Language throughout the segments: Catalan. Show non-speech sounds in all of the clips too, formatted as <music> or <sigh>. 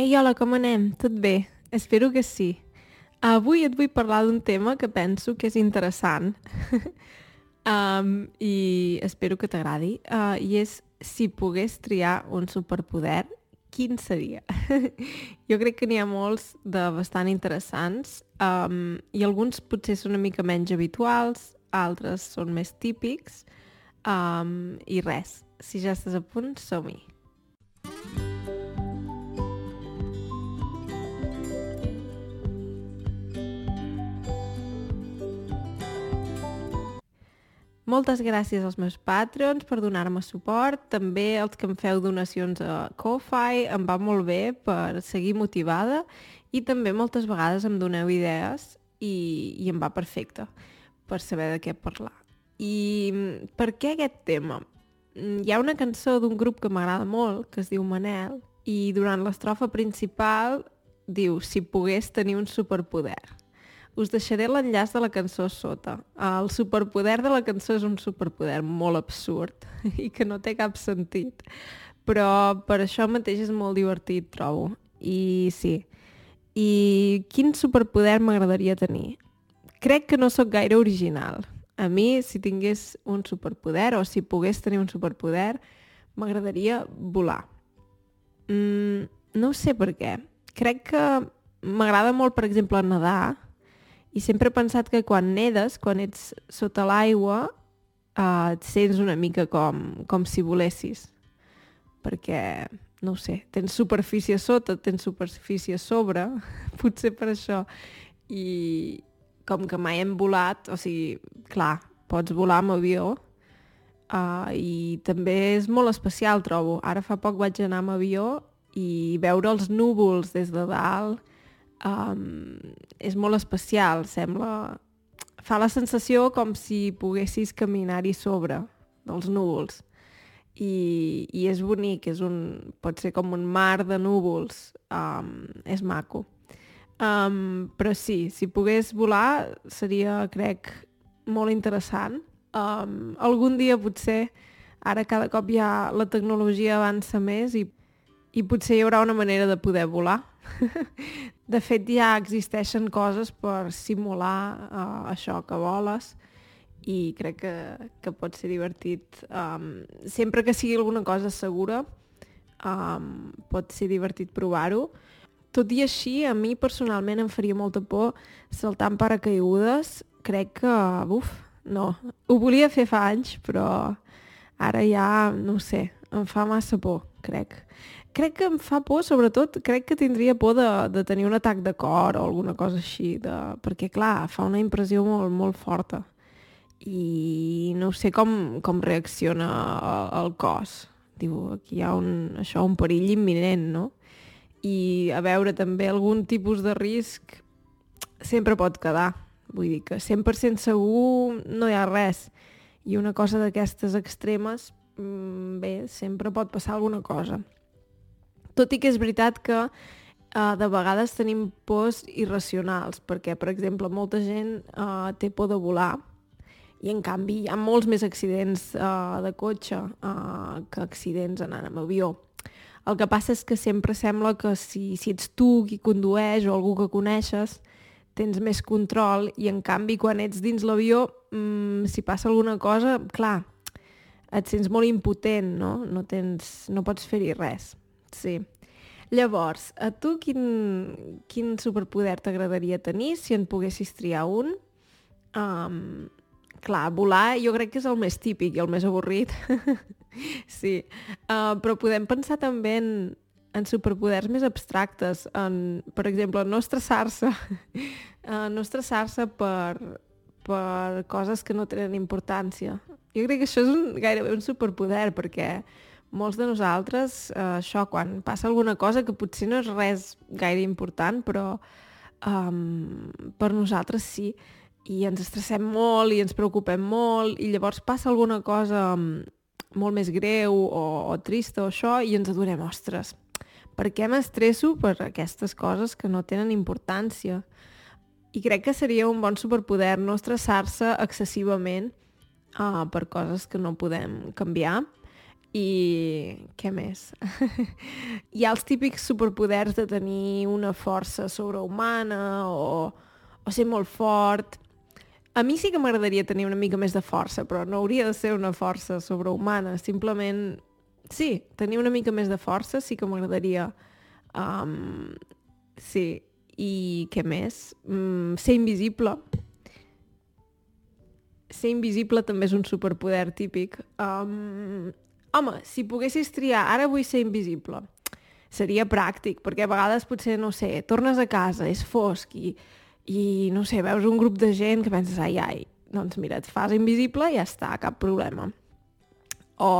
Ei, hola, com anem? Tot bé? Espero que sí. Avui et vull parlar d'un tema que penso que és interessant <laughs> um, i espero que t'agradi. Uh, I és si pogués triar un superpoder, quin seria? <laughs> jo crec que n'hi ha molts de bastant interessants um, i alguns potser són una mica menys habituals, altres són més típics um, i res, si ja estàs a punt, som-hi. Moltes gràcies als meus patrons per donar-me suport, també els que em feu donacions a Ko-Fi, em va molt bé per seguir motivada i també moltes vegades em doneu idees i, i em va perfecte per saber de què parlar. I per què aquest tema? Mm, hi ha una cançó d'un grup que m'agrada molt, que es diu Manel, i durant l'estrofa principal diu si pogués tenir un superpoder us deixaré l'enllaç de la cançó sota. El superpoder de la cançó és un superpoder molt absurd <laughs> i que no té cap sentit. Però per això mateix és molt divertit, trobo. I sí. I quin superpoder m'agradaria tenir? Crec que no sóc gaire original. A mi, si tingués un superpoder o si pogués tenir un superpoder, m'agradaria volar. Mm, no sé per què. Crec que m'agrada molt, per exemple, nedar, i sempre he pensat que quan nedes, quan ets sota l'aigua, uh, et sents una mica com, com si volessis. Perquè, no sé, tens superfície sota, tens superfície sobre, <laughs> potser per això. I com que mai hem volat, o sigui, clar, pots volar amb avió, uh, i també és molt especial, trobo. Ara fa poc vaig anar amb avió i veure els núvols des de dalt um, és molt especial, sembla... Fa la sensació com si poguessis caminar-hi sobre dels núvols. I, I és bonic, és un, pot ser com un mar de núvols. Um, és maco. Um, però sí, si pogués volar seria, crec, molt interessant. Um, algun dia potser, ara cada cop ja la tecnologia avança més i, i potser hi haurà una manera de poder volar <laughs> de fet, ja existeixen coses per simular uh, això que voles i crec que, que pot ser divertit. Um, sempre que sigui alguna cosa segura, um, pot ser divertit provar-ho. Tot i així, a mi personalment em faria molta por saltar en paracaigudes. Crec que, uf, no. Ho volia fer fa anys, però ara ja, no sé, em fa massa por, crec crec que em fa por, sobretot, crec que tindria por de, de tenir un atac de cor o alguna cosa així, de... perquè, clar, fa una impressió molt, molt forta. I no sé com, com reacciona el, cos. Diu, aquí hi ha un, això, un perill imminent, no? I a veure, també algun tipus de risc sempre pot quedar. Vull dir que 100% segur no hi ha res. I una cosa d'aquestes extremes, mm, bé, sempre pot passar alguna cosa. Tot i que és veritat que uh, de vegades tenim pors irracionals, perquè, per exemple, molta gent uh, té por de volar i, en canvi, hi ha molts més accidents uh, de cotxe uh, que accidents anant amb avió. El que passa és que sempre sembla que si, si ets tu qui condueix o algú que coneixes, tens més control i, en canvi, quan ets dins l'avió, mmm, si passa alguna cosa, clar, et sents molt impotent, no? No, tens, no pots fer-hi res. Sí. Llavors, a tu quin, quin superpoder t'agradaria tenir si en poguessis triar un? Um, clar, volar jo crec que és el més típic i el més avorrit. <laughs> sí, uh, però podem pensar també en, en superpoders més abstractes, en, per exemple, no estressar-se, uh, <laughs> no estressar-se per, per coses que no tenen importància. Jo crec que això és un, gairebé un superpoder, perquè molts de nosaltres, eh, això, quan passa alguna cosa que potser no és res gaire important, però um, per nosaltres sí, i ens estressem molt i ens preocupem molt, i llavors passa alguna cosa um, molt més greu o, o trista o això, i ens adonem, ostres, per què m'estresso per aquestes coses que no tenen importància? I crec que seria un bon superpoder no estressar-se excessivament uh, per coses que no podem canviar I què més? <laughs> Hi ha els típics superpoders de tenir una força sobrehumana o, o ser molt fort. A mi sí que m'agradaria tenir una mica més de força, però no hauria de ser una força sobrehumana. Simplement, sí, tenir una mica més de força sí que m'agradaria. Um, sí, i què més? Mm, ser invisible. Ser invisible també és un superpoder típic. Um, home, si poguessis triar, ara vull ser invisible, seria pràctic, perquè a vegades potser, no sé, tornes a casa, és fosc i, i no sé, veus un grup de gent que penses, ai, ai, doncs mira, et fas invisible i ja està, cap problema. O,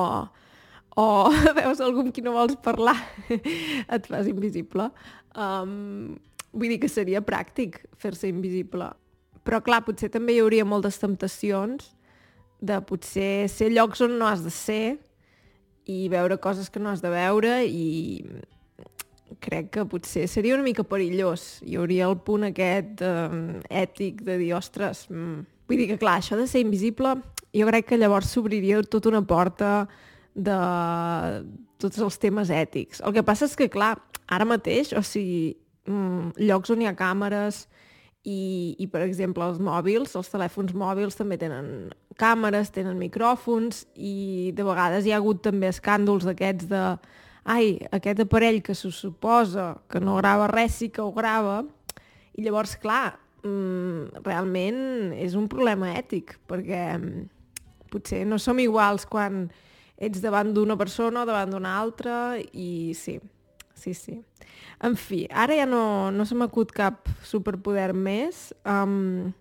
o <laughs> veus algú amb qui no vols parlar, <laughs> et fas invisible. Um, vull dir que seria pràctic fer-se invisible. Però clar, potser també hi hauria moltes temptacions de potser ser llocs on no has de ser i veure coses que no has de veure i crec que potser seria una mica perillós. Hi hauria el punt aquest eh, ètic de dir, ostres, mm. vull dir que clar, això de ser invisible, jo crec que llavors s'obriria tota una porta de tots els temes ètics. El que passa és que, clar, ara mateix, o sigui, mm, llocs on hi ha càmeres, i, i per exemple els mòbils, els telèfons mòbils també tenen càmeres, tenen micròfons i de vegades hi ha hagut també escàndols d'aquests de ai, aquest aparell que se suposa que no grava res sí que ho grava i llavors clar mmm, realment és un problema ètic perquè mm, potser no som iguals quan ets davant d'una persona o davant d'una altra i sí, sí, sí. En fi, ara ja no, no se m'acut cap superpoder més. Um,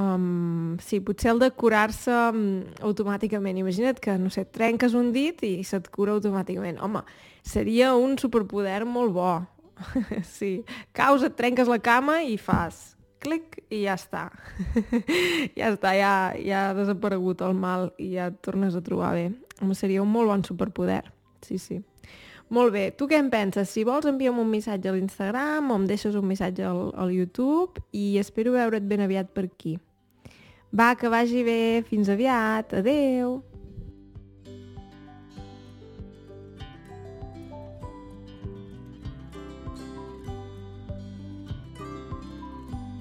um, sí, potser el de curar-se um, automàticament. Imagina't que, no sé, trenques un dit i se't cura automàticament. Home, seria un superpoder molt bo. <laughs> sí, caus, et trenques la cama i fas clic i ja està. <laughs> ja està, ja, ja ha desaparegut el mal i ja et tornes a trobar bé. Home, seria un molt bon superpoder. Sí, sí. Molt bé, tu què en penses? Si vols envia'm un missatge a l'Instagram o em deixes un missatge al, al YouTube i espero veure't ben aviat per aquí. Va, que vagi bé, fins aviat, adeu!